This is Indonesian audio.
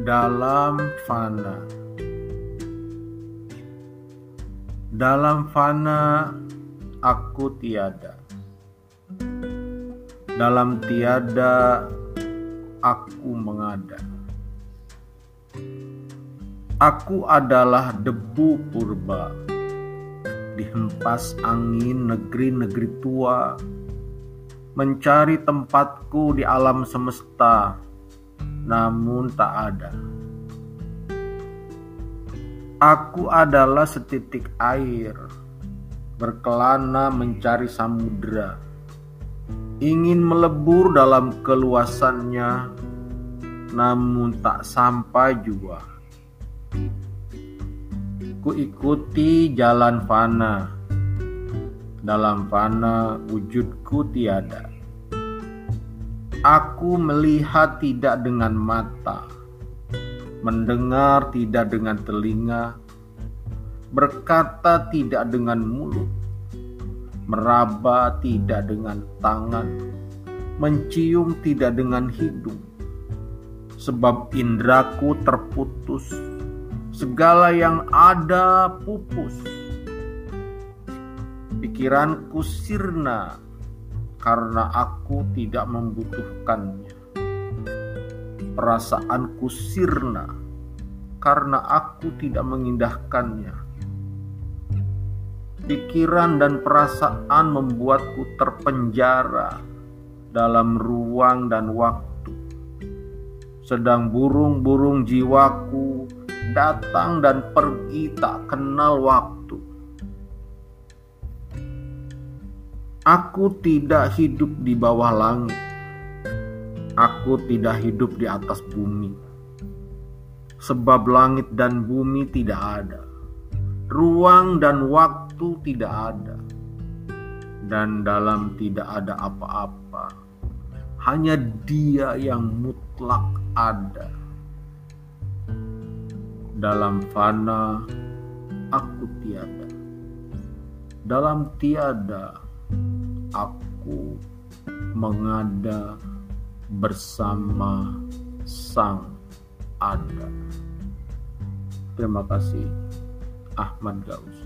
dalam fana. Dalam fana aku tiada. Dalam tiada aku mengada. Aku adalah debu purba, dihempas angin negeri-negeri tua, mencari tempatku di alam semesta, namun tak ada. Aku adalah setitik air, berkelana mencari samudera, ingin melebur dalam keluasannya, namun tak sampai juga. Ku ikuti jalan fana, dalam fana wujudku tiada. Aku melihat tidak dengan mata, mendengar tidak dengan telinga, berkata tidak dengan mulut, meraba tidak dengan tangan, mencium tidak dengan hidung, sebab indraku terputus, segala yang ada pupus. Pikiranku sirna karena aku tidak membutuhkannya. Perasaanku sirna karena aku tidak mengindahkannya. Pikiran dan perasaan membuatku terpenjara dalam ruang dan waktu. Sedang burung-burung jiwaku datang dan pergi tak kenal waktu Aku tidak hidup di bawah langit. Aku tidak hidup di atas bumi. Sebab langit dan bumi tidak ada. Ruang dan waktu tidak ada. Dan dalam tidak ada apa-apa. Hanya Dia yang mutlak ada. Dalam fana aku tiada. Dalam tiada aku mengada bersama Sang Ada. Terima kasih, Ahmad Gaus.